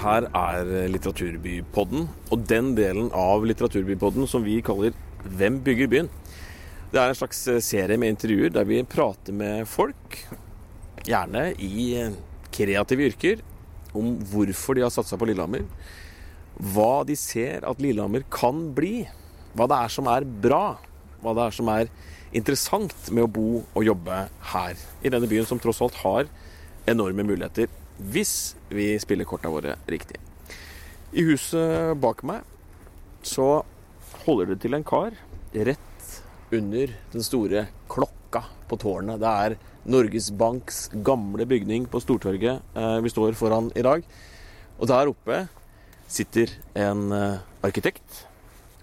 Her er Litteraturbypodden, og den delen av Litteraturbypodden som vi kaller Hvem bygger byen? Det er en slags serie med intervjuer der vi prater med folk, gjerne i kreative yrker, om hvorfor de har satsa på Lillehammer. Hva de ser at Lillehammer kan bli. Hva det er som er bra. Hva det er som er interessant med å bo og jobbe her. I denne byen som tross alt har enorme muligheter hvis vi spiller korta våre riktig. I huset bak meg så holder det til en kar rett under den store klokka på tårnet. Det er Norges Banks gamle bygning på Stortorget eh, vi står foran i dag. Og der oppe sitter en eh, arkitekt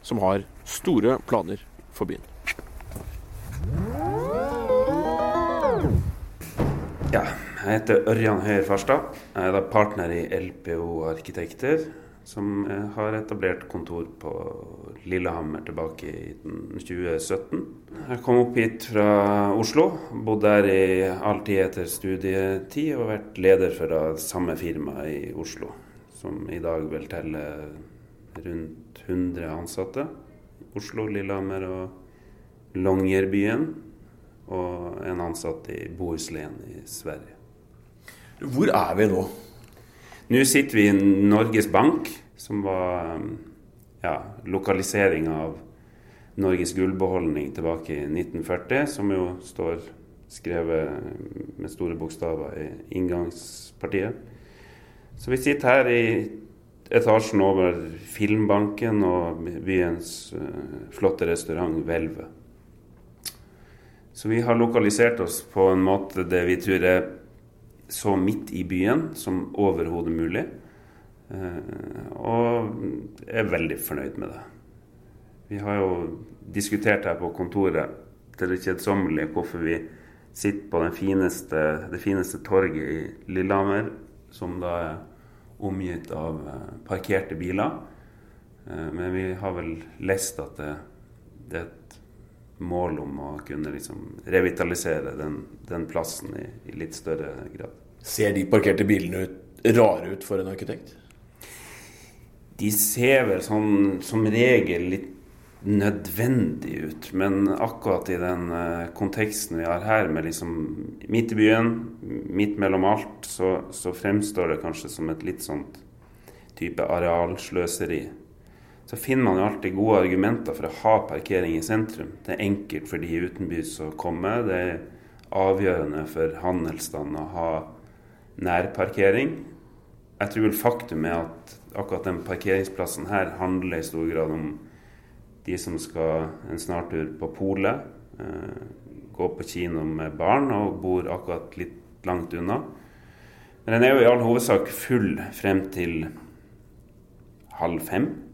som har store planer for byen. Ja, jeg heter Ørjan Høyer Farstad. Jeg er da partner i LPO Arkitekter, som har etablert kontor på Lillehammer tilbake i 2017. Jeg kom opp hit fra Oslo, bodd der i all tid etter studietid og vært leder for da samme firma i Oslo, som i dag vil telle rundt 100 ansatte. Oslo, Lillehammer og Longyearbyen og en ansatt i Bohuslän i Sverige. Hvor er vi nå? Nå sitter vi i Norges Bank, som var ja, lokalisering av Norges gullbeholdning tilbake i 1940, som jo står skrevet med store bokstaver i inngangspartiet. Så vi sitter her i etasjen over Filmbanken og byens flotte restaurant Hvelvet. Så vi har lokalisert oss på en måte det vi tror er så midt i byen som overhodet mulig. Og er veldig fornøyd med det. Vi har jo diskutert her på kontoret til det kjedsommelige hvorfor vi sitter på fineste, det fineste torget i Lillehammer, som da er omgitt av parkerte biler. Men vi har vel lest at det, det er et mål om å kunne liksom revitalisere den, den plassen i, i, litt større grad. Ser de parkerte bilene ut, rare ut for en arkitekt? De ser vel sånn som regel litt nødvendig ut. Men akkurat i den uh, konteksten vi har her, med liksom midt i byen, midt mellom alt, så, så fremstår det kanskje som et litt sånt type arealsløseri så finner man jo alltid gode argumenter for å ha parkering i sentrum. Det er enkelt for de utenbys å komme. Det er avgjørende for handelsstanden å ha nærparkering. Jeg tror vel faktum er at akkurat den parkeringsplassen her handler i stor grad om de som skal en snartur på polet, eh, gå på kino med barn og bor akkurat litt langt unna. Men den er jo i all hovedsak full frem til halv fem.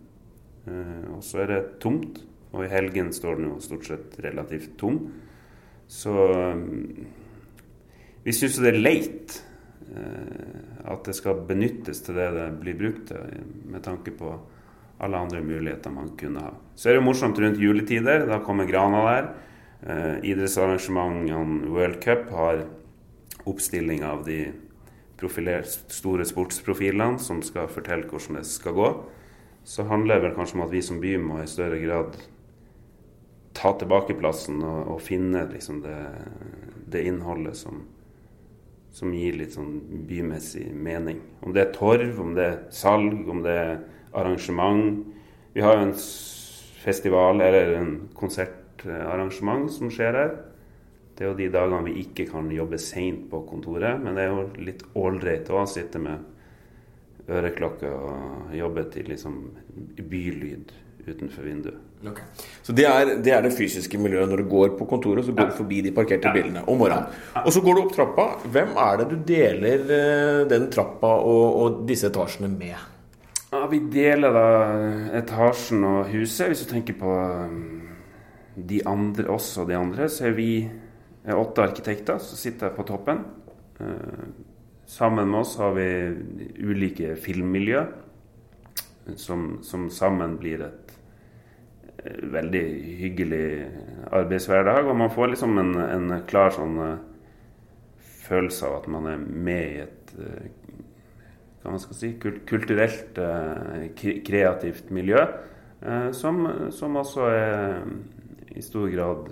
Uh, og så er det tomt. Og i helgen står den jo stort sett relativt tom. Så um, vi syns det er leit uh, at det skal benyttes til det det blir brukt til, med tanke på alle andre muligheter man kunne ha. Så er det morsomt rundt juletider. Da kommer grana der. Eh, idrettsarrangementene World Cup har oppstilling av de store sportsprofilene som skal fortelle hvordan det skal gå så handler det vel kanskje om at vi som by må i større grad ta tilbake plassen og, og finne liksom det, det, innholdet som, som gir litt sånn bymessig mening. Om det er torv, om det er salg, om det er arrangement. Vi har jo en festival eller en konsertarrangement som skjer her. Det er jo de dagene vi ikke kan jobbe seint på kontoret, men det er jo litt ålreit å sitte med øreklokke og jobbe til liksom bylyd utenfor vinduet. Okay. Så det er, det er, det fysiske miljøet når du går på kontoret, så går du forbi de parkerte ja. bilene om morgenen. Og så går du opp trappa. Hvem er det du deler eh, den trappa og, og disse etasjene med? Ja, Vi deler da etasjen og huset. Hvis du tenker på um, de andre, oss og de andre, så er vi åtte arkitekter som sitter på toppen. Eh, Sammen med oss har vi ulike filmmiljø som, som sammen blir et eh, veldig hyggelig arbeidshverdag. Og man får liksom en, en klar sånn uh, følelse av at man er med i et uh, hva man skal si, kulturelt kreativt miljø. Som, som også er i stor grad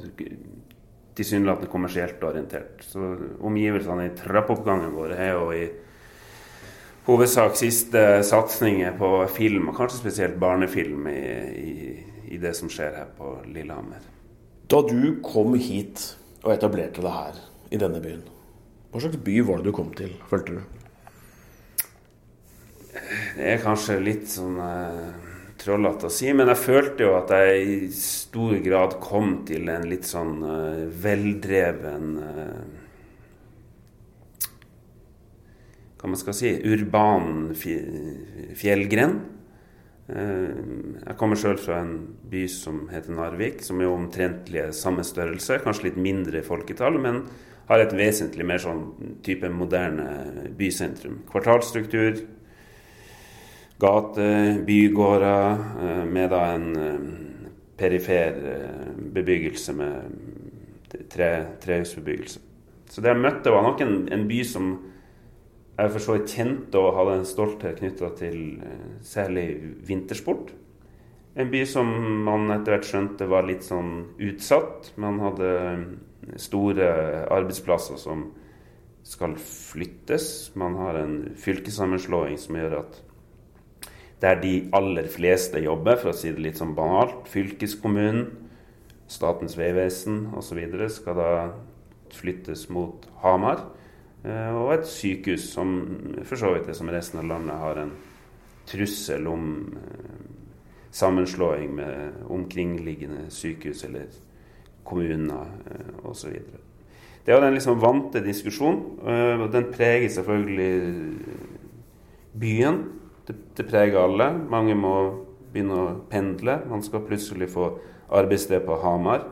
tilsynelatende kommersielt orientert. Så omgivelsene i trappeoppgangen vår er jo i hovedsak siste satsinger på film, og kanskje spesielt barnefilm, i, i, i, det som skjer her på Lillehammer. Da du kom hit og etablerte deg her i denne byen, hva slags by var det du kom til, følte du? Det er kanskje litt sånn eh, trollete å si, men jeg følte jo at jeg i stor grad kom til en litt sånn uh, veldreven uh, Hva man skal si urban fjellgrend. Uh, jeg kommer sjøl fra en by som heter Narvik, som er omtrentlig samme størrelse, kanskje litt mindre folketall, men har et vesentlig mer sånn type moderne bysentrum. Kvartalstruktur, gater, bygårder, eh, med en eh, perifer eh, bebyggelse med tre, trehusbebyggelse. Så det jeg møtte, var nok en, en by som jeg for så vidt kjente og hadde en stolthet knytta til særlig vintersport. En by som man etter hvert skjønte var litt sånn utsatt. Man hadde store arbeidsplasser som skal flyttes. Man har en fylkessammenslåing som gjør at der de aller fleste jobber, for å si det litt sånn banalt. Fylkeskommunen, Statens vegvesen osv. skal da flyttes mot Hamar. Eh, og et sykehus som for så vidt er som resten av landet har en trussel om eh, sammenslåing med omkringliggende sykehus eller kommuner eh, osv. Det er den liksom vante diskusjonen, og den preger selvfølgelig byen. Det, det, preger alle. Mange må begynne å pendle. Man skal plutselig få arbeidssted på Hamar.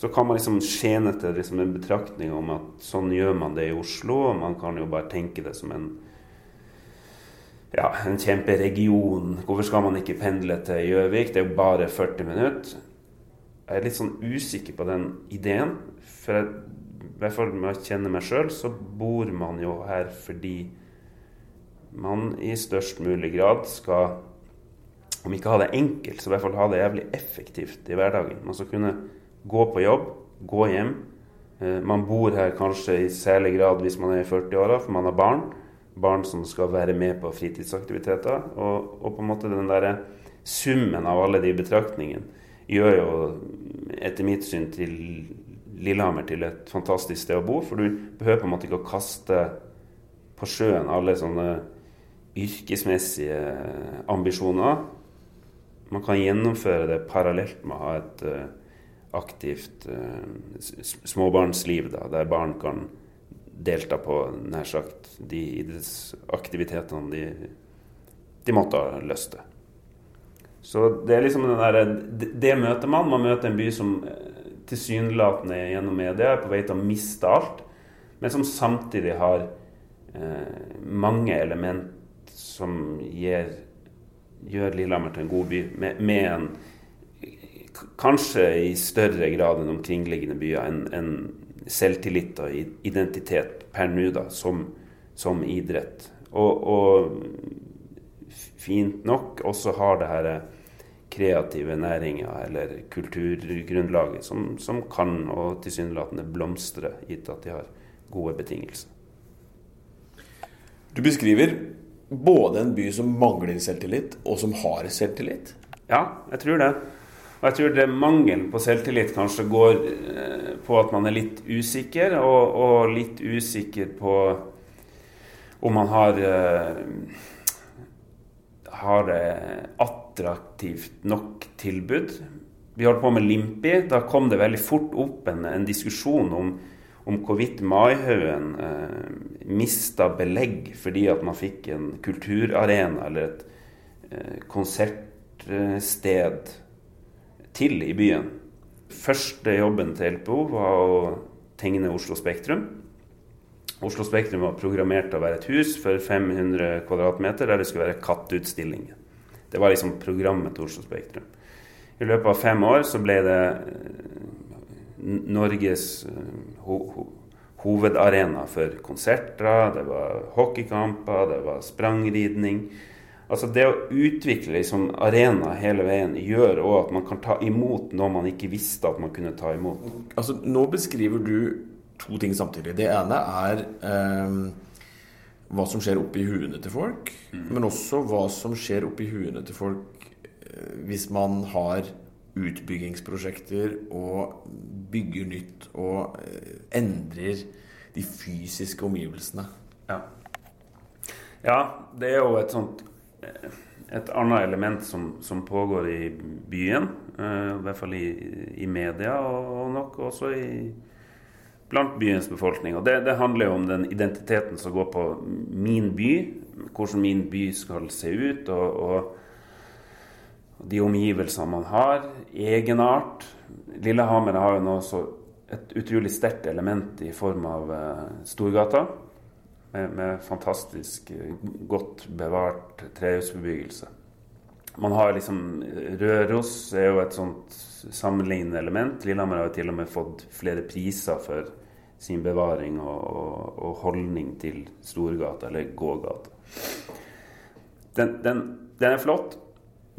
Så kan man liksom skjene til liksom en betraktning om at sånn gjør man det i Oslo. Og man kan jo bare tenke det som en ja, en kjemperegion. Hvorfor skal man ikke pendle til Gjøvik? Det er jo bare 40 minutter. Jeg er litt sånn usikker på den ideen. For jeg, i hvert fall med å kjenne meg sjøl, så bor man jo her fordi man i størst mulig grad skal om ikke ha det enkelt, så i hvert fall ha det jævlig effektivt i hverdagen. Man skal kunne gå på jobb, gå hjem. Eh, man bor her kanskje i særlig grad hvis man er i 40-åra, for man har barn. Barn som skal være med på fritidsaktiviteter. Og, og på en måte den der summen av alle de betraktningene gjør jo etter mitt syn til Lillehammer til et fantastisk sted å bo. For du behøver på en måte ikke å kaste på sjøen alle sånne yrkesmessige ambisjoner. Man kan gjennomføre det parallelt med å ha et uh, aktivt uh, småbarnsliv, da, der barn kan delta på nær sagt de idrettsaktivitetene de, de måtte ha lyst til. Så det er liksom den der, det, møter man. Man møter en by som eh, tilsynelatende gjennom media er på vei til å miste alt, men som samtidig har eh, mange elementer som gir, gjør Lillehammer til en god by, med, med, en Kanskje i større grad enn omkringliggende byer, en, en selvtillit og identitet per nå, da, som, som idrett. Og, og, fint nok også har det her kreative næringer eller kulturgrunnlaget som, som kan og tilsynelatende blomstre, gitt at de har gode betingelser. Du beskriver både en by som mangler selvtillit, og som har selvtillit? Ja, jeg tror det. Og jeg tror det mangelen på selvtillit kanskje går eh, på at man er litt usikker, og, og litt usikker på om man har uh, har attraktivt nok tilbud. Vi holdt på med Limpi. Da kom det veldig fort opp en, en diskusjon om om hvorvidt Maihaugen eh, mista belegg fordi at man fikk en kulturarena eller et eh, konsertsted til i byen. Første jobben til LPO var å tegne Oslo Spektrum. Oslo Spektrum var programmert til å være et hus for 500 kvm der det skulle være katteutstillinger. Det var liksom programmet til Oslo Spektrum. I løpet av fem år så ble det eh, Norges ho ho hovedarena for konserter, det var hockeykamper, det var sprangridning. Altså Det å utvikle liksom arena hele veien gjør òg at man kan ta imot noe man ikke visste at man kunne ta imot. Altså Nå beskriver du to ting samtidig. Det ene er eh, hva som skjer oppi huene til folk, mm. men også hva som skjer oppi huene til folk eh, hvis man har utbyggingsprosjekter og bygger nytt og eh, endrer de fysiske omgivelsene. Ja. ja, det er jo et sånt et annet element som, som pågår i byen, uh, i hvert fall i, i media, og, nok også i, blant byens befolkning. Og det, det, handler jo om den identiteten som går på min by, hvordan min by skal se ut, og, og de omgivelsene man har, egenart. Lillehammer har jo nå et utrolig sterkt element i form av uh, Storgata med, med fantastisk eh, godt bevart trehusbebyggelse. Man har liksom Røros er jo et sånt sammenlignende element. Lillehammer har jo til og med fått flere priser for sin bevaring og, og, og holdning til Storgata, eller gågata. Den, den, den, er flott.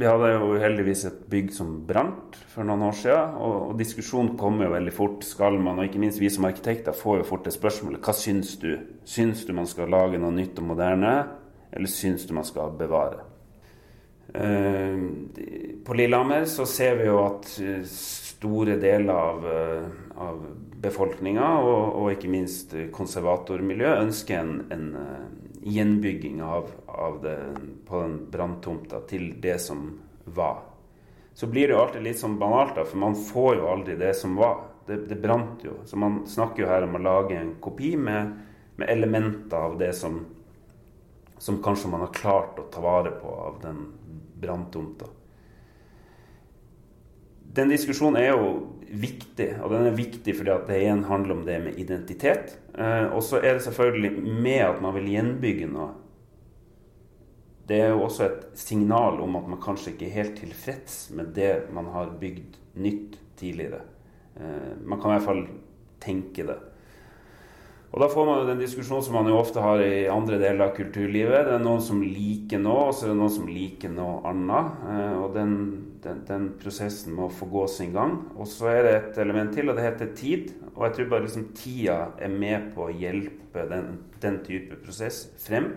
Vi hadde jo heldigvis et bygg som brant for noen år siden. Og, og diskusjonen kommer jo veldig fort. Skal man, og ikke minst vi som arkitekter, får jo fort det spørsmålet hva syns du? Syns du man skal lage noe nytt og moderne, eller syns du man skal bevare? Uh, på Lillehammer så ser vi jo at eh, store deler av, uh, av befolkninga, og, og, ikke minst konservatormiljøet, ønsker en, en gjenbygging av, av det, på den branntomta til det som var så blir det jo alltid litt sånn banalt, da, for man får jo aldri det som var. Det, det brant jo. Så man snakker jo her om å lage en kopi med, med elementer av det som, som kanskje man har klart å ta vare på av den branntomta. Den diskusjonen er jo viktig, og den er viktig fordi at det igjen handler om det med identitet. Eh, og så er det selvfølgelig med at man vil gjenbygge noe det er jo også et signal om at man kanskje ikke er helt tilfreds med det man har bygd nytt tidligere. Eh, man kan i hvert fall tenke det. Og Da får man jo den diskusjonen som man jo ofte har i andre deler av kulturlivet. Det er noen som liker noe, og så er det noen som liker noe annet. Eh, og den, den, den prosessen må få gå sin gang. Og så er det et element til, og det heter tid. Og jeg tror bare liksom tida er med på å hjelpe den, den type prosess frem.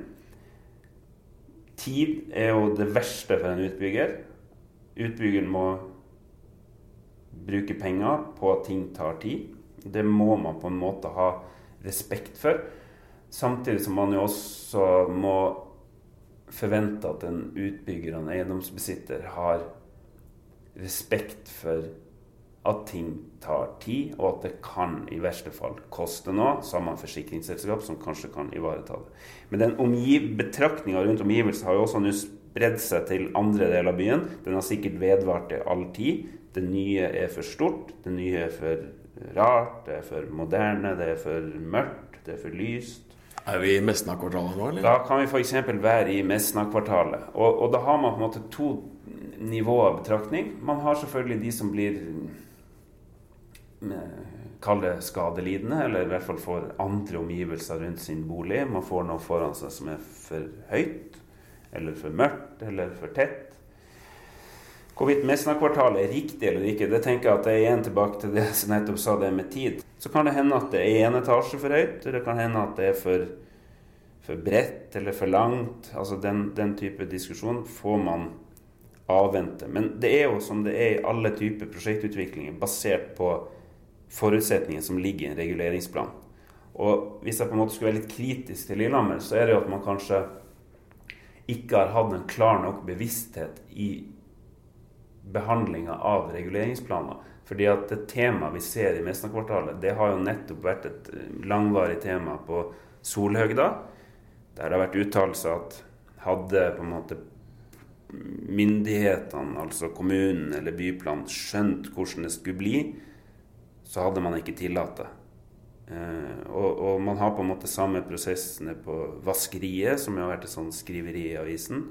Tid er jo det verste for en utbygger. Utbyggeren må bruke penger på at ting tar tid. Det må man på en måte ha respekt for. Samtidig som man jo også må forvente at en utbygger og en eiendomsbesitter har respekt for at ting tar tid, og at det kan i verste fall koste noe. Samme forsikringsselskap som kanskje kan ivareta det. Men den betraktninga rundt omgivelsene har jo også nå spredd seg til andre deler av byen. Den har sikkert vedvart til all tid. Det nye er for stort, det nye er for rart, det er for moderne, det er for mørkt, det er for lyst. Er vi i Mesna-kvartalet nå, eller? Da kan vi f.eks. være i Mesna-kvartalet. Og, og, da har man på en måte to nivåer av betraktning. Man har selvfølgelig de som blir Kall det skadelidende, eller i hvert fall får andre omgivelser rundt sin bolig. Man får noe foran seg som er for høyt, eller for mørkt, eller for tett. Hvorvidt Mesna-kvartalet er riktig eller ikke, det tenker jeg at det er igjen tilbake til det som nettopp sa det med tid. Så kan det hende at det er én etasje for høyt, eller det kan hende at det er for, for bredt eller for langt. Altså den, den type diskusjon får man avvente. Men det er jo som det er i alle typer prosjektutviklinger, basert på forutsetninger som ligger i en reguleringsplan. Og hvis jeg på en måte skulle være litt kritisk til Lillehammer, så er det jo at man kanskje ikke har hatt en klar nok bevissthet i behandlinga av reguleringsplaner. Fordi at det temaet vi ser i Mesna-kvartalet, det har jo nettopp vært et langvarig tema på Solhøgda. Der det har vært uttalelser at hadde på en måte myndighetene, altså kommunen eller byplanen, skjønt hvordan det skulle bli, så hadde man ikke tillatt det. Eh, og, og, man har på en måte samme prosessene på Vaskeriet, som jo har vært et sånt skriveri i avisen.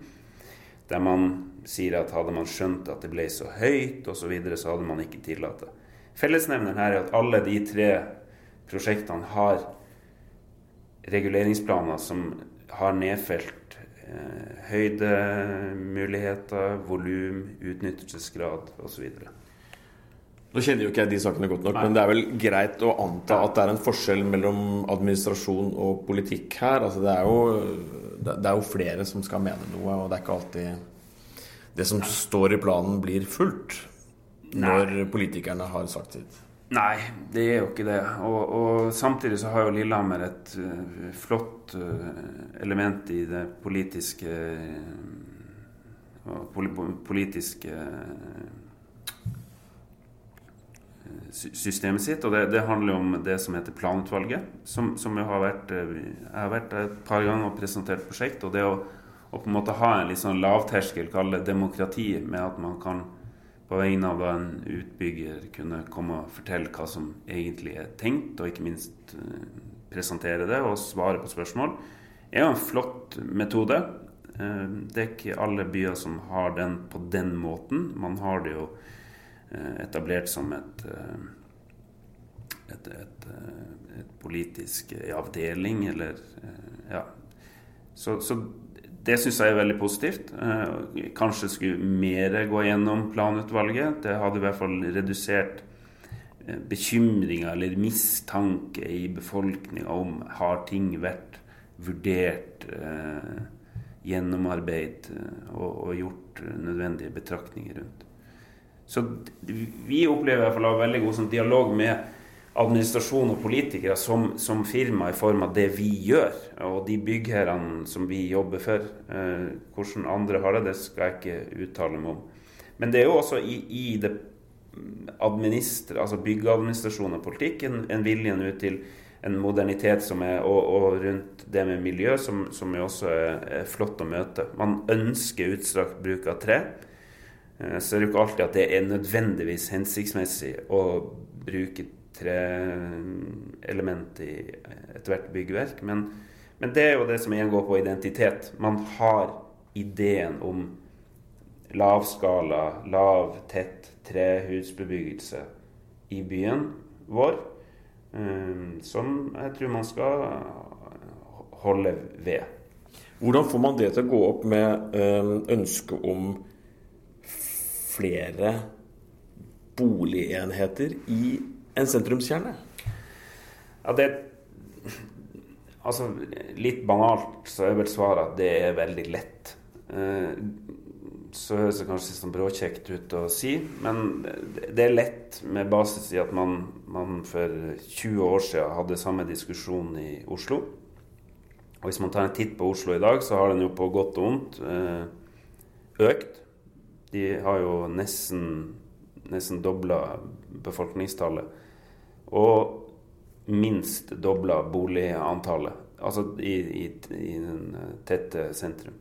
Der man sier at hadde man skjønt at det ble så høyt osv., så, videre, så hadde man ikke tillatt det. Fellesnevneren her er at alle de tre prosjektene har reguleringsplaner som har nedfelt eh, høydemuligheter, volum, utnyttelsesgrad osv. Nå kjenner jo ikke jeg de sakene godt nok, Nei. men det er vel greit å anta at det er en forskjell mellom administrasjon og politikk her. Altså det, er jo, det er jo flere som skal mene noe, og det er ikke alltid det som står i planen, blir fulgt når Nei. politikerne har sagt sitt. Nei, det er jo ikke det. Og, og samtidig så har jo Lillehammer et uh, flott uh, element i det politiske uh, politiske systemet sitt. Og det, det, handler om det som heter Planutvalget, som, som har vært, eh, jeg har vært et par ganger og presentert prosjekt. Og det å, å, på en måte ha en litt sånn lavterskel, kalle det demokrati, med at man kan på vegne av en utbygger kunne komme og fortelle hva som egentlig er tenkt, og ikke minst uh, presentere det og svare på spørsmål, er jo en flott metode. Uh, det er ikke alle byer som har den på den måten. Man har det jo Eh, etablert som et, eh, et, et, eh, et politisk avdeling, eller Ja. Så, så det syns jeg er veldig positivt. Kanskje skulle mer gå gjennom planutvalget. Det hadde i hvert fall redusert bekymringer eller mistanke i befolkninga om har ting vært vurdert, gjennomarbeidet og, og gjort nødvendige betraktninger rundt. Så vi opplever i hvert fall å ha veldig god sånn, dialog med administrasjon og politikere som, som, firma i form av det vi gjør, og de byggherrene som vi jobber for. Eh, hvordan andre har det, det skal jeg ikke uttale meg om. Men det er jo også i, i det altså byggeadministrasjon og politikk en, en vilje nå til en modernitet som er, og, og, rundt det med miljø, som, som også er, er flott å møte. Man ønsker utstrakt bruk av tre. Eh, så er det jo ikke alltid at det er nødvendigvis hensiktsmessig å bruke treelement i ethvert byggverk. Men, men, det er jo det som igjen går på identitet. Man har ideen om lavskala, lav, tett trehusbebyggelse i byen vår, eh, som jeg tror man skal holde ved. Hvordan får man det til å gå opp med eh, ønsket om flere boligenheter i en sentrumskjerne? Ja, det Altså, litt banalt så er vel svaret at det er veldig lett. Eh, så høres det kanskje sånn bråkjekt ut å si, men det er lett med basis i at man, man for 20 år siden hadde samme diskusjon i Oslo. Og hvis man tar en titt på Oslo i dag, så har den jo på godt og vondt eh, økt. De har jo nesten, nesten dobla befolkningstallet. Og minst dobla boligantallet. Altså i, i, i den tette sentrum.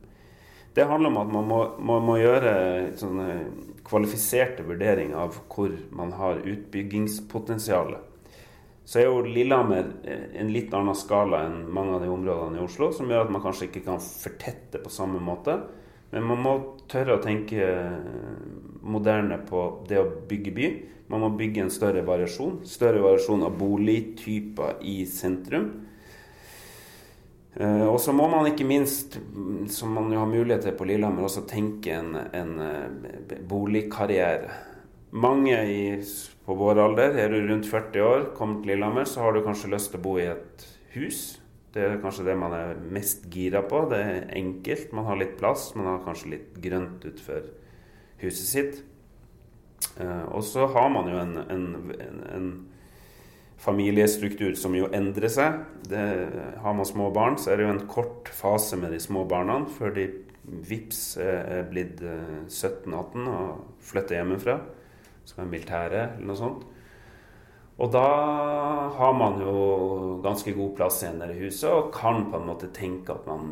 Det handler om at man må, man må gjøre sånne kvalifiserte vurderinger av hvor man har utbyggingspotensialet. Så er jo Lillehammer en litt annen skala enn mange av de områdene i Oslo, som gjør at man kanskje ikke kan fortette på samme måte. Men man må tørre å tenke moderne på det å bygge by. Man må bygge en større variasjon. Større variasjon av boligtyper i sentrum. Eh, og så må man ikke minst, som man jo har mulighet til på Lillehammer, også tenke en, en eh, boligkarriere. Mange i, på vår alder, er du rundt 40 år, kommer til Lillehammer, så har du kanskje lyst til å bo i et hus det er kanskje det man er mest gira på. Det er enkelt, man har litt plass, man har kanskje litt grønt utenfor huset sitt. Eh, og så har man jo en, en, en, familiestruktur som jo endrer seg. Det, har man små barn, så er det jo en kort fase med de små barna før de vips er blitt 17-18 eh, og flytter hjemmefra. Skal være militære eller noe sånt. Og da har man jo ganske god plass igjen i huset og kan på en måte tenke at man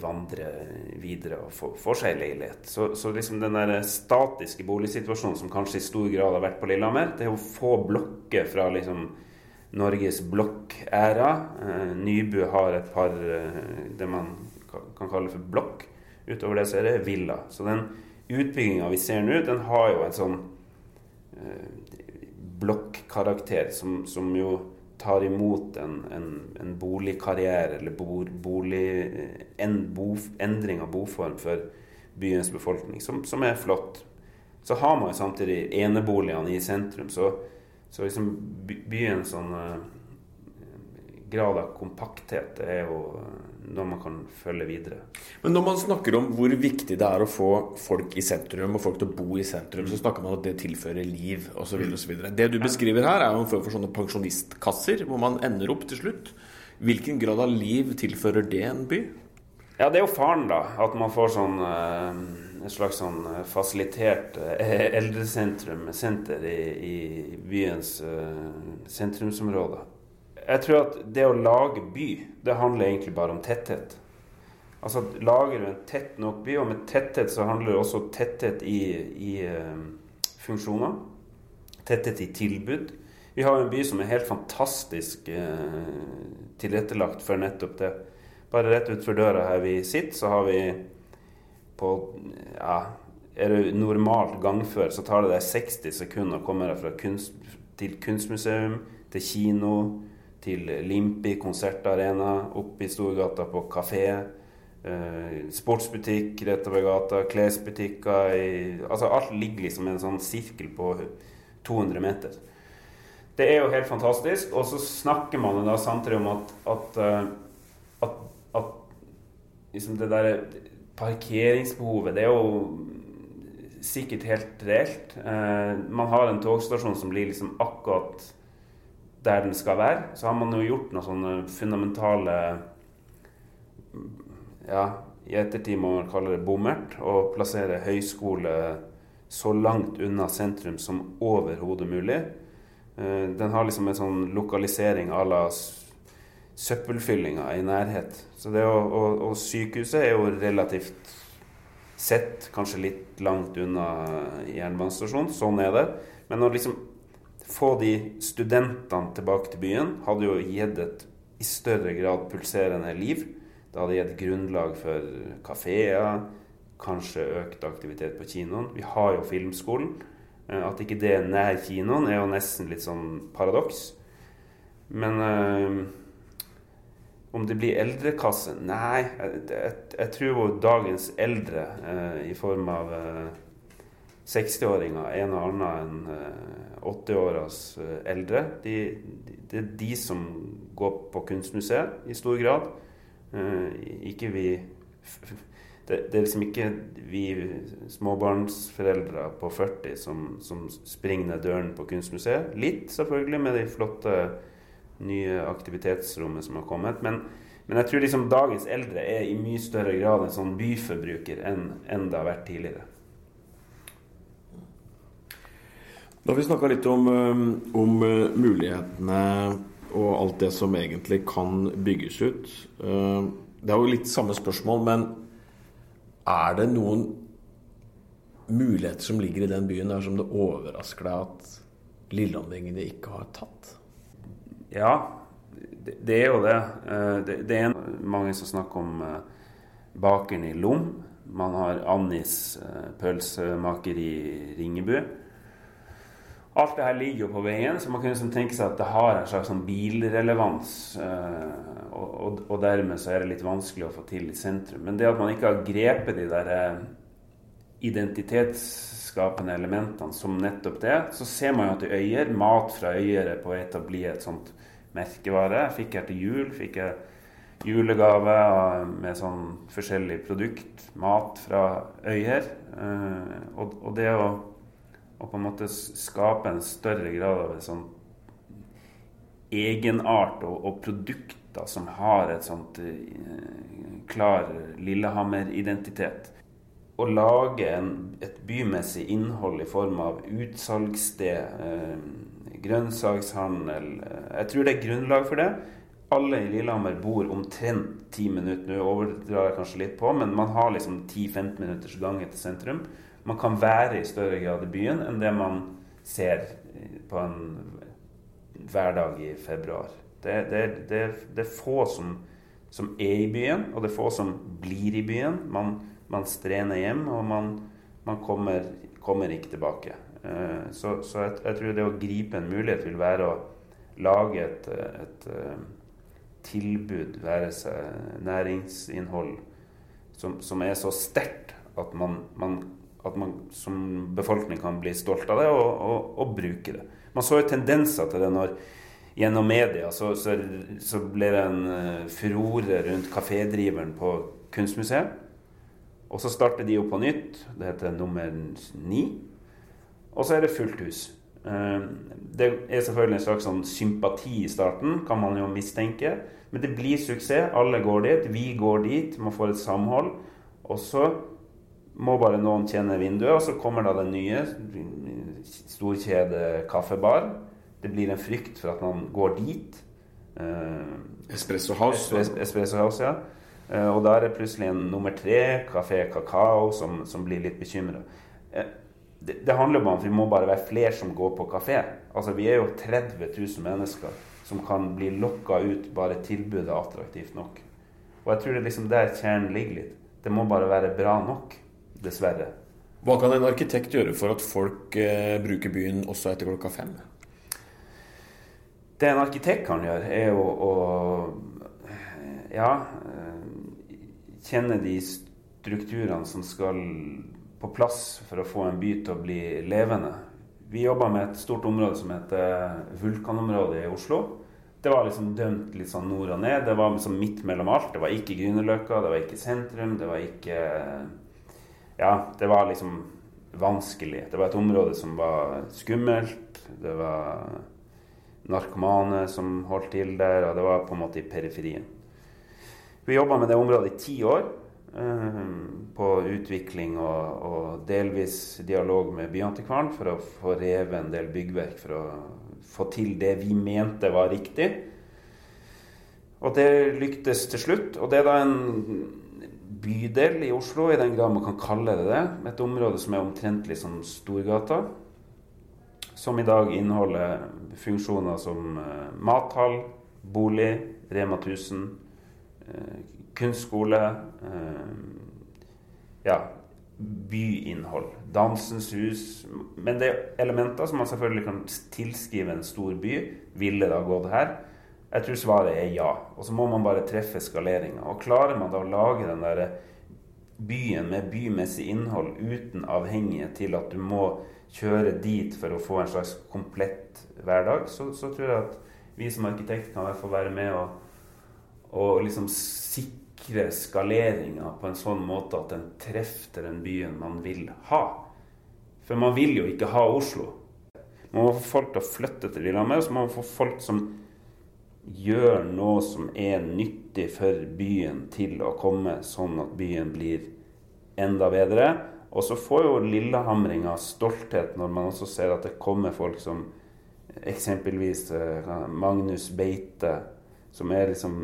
vandrer videre og får, seg leilighet. Så, så, liksom den der statiske boligsituasjonen som kanskje i stor grad har vært på Lillehammer, det er å få blokker fra liksom Norges blokkæra. Eh, Nybu har et par eh, det man kan kalle for blokk. Utover det så er det villa. Så den utbygginga vi ser nå, den har jo et sånn eh, blokkarakter, som, som, jo tar imot en, en, en boligkarriere eller bolig, en bo, endring av boform for byens befolkning, som, som, er flott. Så har man jo samtidig eneboligene i sentrum. Så, så liksom byens sånn grad av kompakthet er jo noe man kan følge videre. Men når man snakker om hvor viktig det er å få folk i sentrum, og folk til å bo i sentrum, så snakker man om at det tilfører liv osv. Det du beskriver her, er jo en form for sånne pensjonistkasser, hvor man ender opp til slutt. Hvilken grad av liv tilfører det en by? Ja, det er jo faren, da. At man får sånn eh, et slags sånn eh, fasilitert eh, eldresentrum, senter i, i byens sentrumsområder jeg tror at det å lage by, det handler egentlig bare om tetthet. Altså Lager du en tett nok by, og med tetthet så handler det også tetthet i, i uh, funksjoner. Tetthet i tilbud. Vi har en by som er helt fantastisk uh, tilrettelagt for nettopp det. Bare rett utenfor døra her vi sitter, så har vi på ja, Er det normalt gangfør, så tar det deg 60 sekunder å komme deg fra kunst, til kunstmuseum, til kino, til Limpi konsertarena, oppe i Storgata på kafé. Eh, sportsbutikk rett over gata, klesbutikker i, Altså alt ligger liksom i en sånn sirkel på 200 meter. Det er jo helt fantastisk. Og så snakker man da samtidig om at, at, eh, at, at liksom det der parkeringsbehovet Det er jo sikkert helt reelt. Eh, man har en togstasjon som blir liksom akkurat der den skal være. Så har man jo gjort noen sånne fundamentale Ja, i ettertid må man kalle det bommert. Å plassere høyskole så langt unna sentrum som overhodet mulig. Eh, den har liksom en sånn lokalisering à la søppelfyllinga i nærhet. Så det å, og, og sykehuset er jo relativt sett kanskje litt langt unna jernbanestasjonen. Sånn er det. Men å liksom få de studentene tilbake til byen hadde jo gitt et i større grad pulserende liv. Det hadde gitt grunnlag for kafeer, kanskje økt aktivitet på kinoen. Vi har jo Filmskolen. Eh, at ikke det er nær kinoen, er jo nesten litt sånn paradoks. Men øh, om det blir eldrekasse Nei, jeg, jeg, jeg tror dagens eldre øh, i form av øh, 60-åringer en og annen enn 80-åras eh, eldre. De, de, det er de som går på kunstmuseet i stor grad. Uh, ikke vi det, det, er liksom ikke vi småbarnsforeldre på 40 som, som springer ned døren på kunstmuseet. Litt, selvfølgelig, med de flotte nye aktivitetsrommet som har kommet. Men, men jeg tror liksom dagens eldre er i mye større grad en sånn byforbruker enn, enn det har vært tidligere. Da har vi snakka litt om, um, om, uh, mulighetene og alt det som egentlig kan bygges ut. Uh, det er jo litt samme spørsmål, men er det noen muligheter som ligger i den byen der som det overrasker deg at lilleanleggene ikke har tatt? Ja, det er jo det. Det er mange som snakker om bakeren i Lom. Man har Annis pølsemaker i Ringebu. Alt det her ligger jo på veien, så man kan liksom tenke seg at det har en slags sånn bilrelevans. Eh, og, og, og, dermed så er det litt vanskelig å få til i sentrum. Men det at man ikke har grepet de der eh, identitetsskapende elementene som nettopp det, så ser man jo at i Øyer, mat fra Øyer er på vei til å bli et sånt merkevare. Fikk jeg til jul fikk jeg julegave med sånn forskjellig produkt. Mat fra Øyer. Eh, og, og det å og på en måte skape en større grad av en sånn egenart og, og produkter som har et sånt uh, klar Lillehammer-identitet. Å lage en, et bymessig innhold i form av utsalgssted, eh, grønnsakshandel uh, Jeg tror det er grunnlag for det. Alle i Lillehammer bor omtrent ti minutter. Nå overdrar jeg kanskje litt på, men man har liksom 10-15 minutters gange til sentrum man kan være i større grad i byen enn det man ser på en hverdag i februar. Det, det, det, det er få som, som, er i byen, og det er få som blir i byen. Man, man strener hjem, og man, man kommer, kommer, ikke tilbake. Eh, så, så jeg, jeg, tror det å gripe en mulighet vil være å lage et, et, tilbud, være seg næringsinnhold, som, som er så sterkt at man, man, at man, som befolkning kan bli stolt av det og, og, og bruke det. Man så jo tendenser til det når gjennom media så, så, så ble det en uh, furore rundt kafédriveren på Kunstmuseet. Og så starter de jo på nytt. Det heter nummer ni. Og så er det fullt hus. Uh, det er selvfølgelig en slags sånn sympati i starten, kan man jo mistenke. Men det blir suksess. Alle går dit. Vi går dit. Man får et samhold. Og så må bare noen tjene vinduet, og så kommer da den nye. Storkjede kaffebar. Det blir en frykt for at man går dit. Eh, Espresso House. Es Espresso House, ja. Eh, og da er det plutselig en nummer tre, Kafé Kakao, som, som blir litt bekymra. Eh, det, det, handler om at vi må bare være flere som går på kafé. Altså, vi er jo 30 000 mennesker som kan bli lokka ut bare tilbudet er attraktivt nok. Og jeg tror det er liksom der kjernen ligger litt. Det må bare være bra nok. Dessverre. Hva kan en arkitekt gjøre for at folk eh, bruker byen også etter klokka fem? Det en arkitekt kan gjøre, er å, å ja, kjenne de strukturene som skal på plass for å få en by til å bli levende. Vi jobba med et stort område som heter Vulkanområdet i Oslo. Det var liksom dømt litt sånn nord og ned. Det var liksom midt mellom alt. Det var ikke Grünerløkka, det var ikke sentrum, det var ikke Ja, det var liksom vanskelig. Det var et område som var skummelt. Det var narkomane som holdt til der, og det var på en måte i periferien. Vi jobba med det området i ti år. Eh, på utvikling og, og, delvis dialog med Byantikvaren for å få revet en del byggverk for å få til det vi mente var riktig. Og det lyktes til slutt. Og det er da en bydel i Oslo, i den grad man kan kalle det det. Et område som er omtrentlig som Storgata som i dag inneholder funksjoner som uh, mathall, bolig, Rema 1000, uh, kunstskole uh, Ja, byinnhold. Dansens hus. Men det er elementer som man selvfølgelig kan tilskrive en stor by. Ville det ha gått her? Jeg tror svaret er ja. Og så må man bare treffe skaleringa. Og klarer man da å lage den der byen med bymessig innhold uten avhengighet til at du må kjøre dit for å få en slags komplett hverdag, så, så tror jeg at vi som arkitekt kan i hvert fall være med og, og liksom sikre skaleringa på en sånn måte at den treffer den byen man vil ha. For man vil jo ikke ha Oslo. Man må få folk til å flytte til Lillehammer, så må man få folk som gjør noe som er nyttig for byen, til å komme sånn at byen blir enda bedre. Og så får jo lillehamringa stolthet når man også ser at det kommer folk som eksempelvis eh, Magnus Beite, som er liksom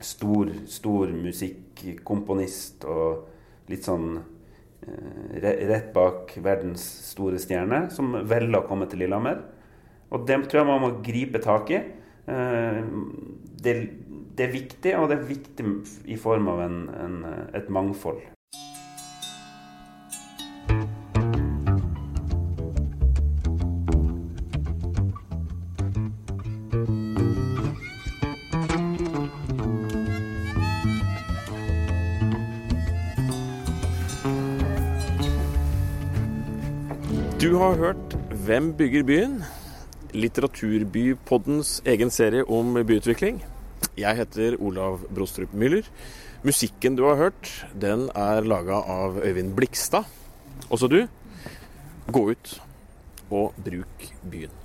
stor, stor musikkomponist og litt sånn eh, rett bak verdens store stjerne, som velger å komme til Lillehammer. Og det tror jeg man må gripe tak i. Eh, det, det, er viktig, og det er viktig i form av en, en, et mangfold. Du har hørt Hvem bygger byen? Litteraturbypoddens egen serie om byutvikling. Jeg heter Olav Brostrup Müller. Musikken du har hørt, den er laga av Øyvind Blikstad. Også du, gå ut og bruk byen.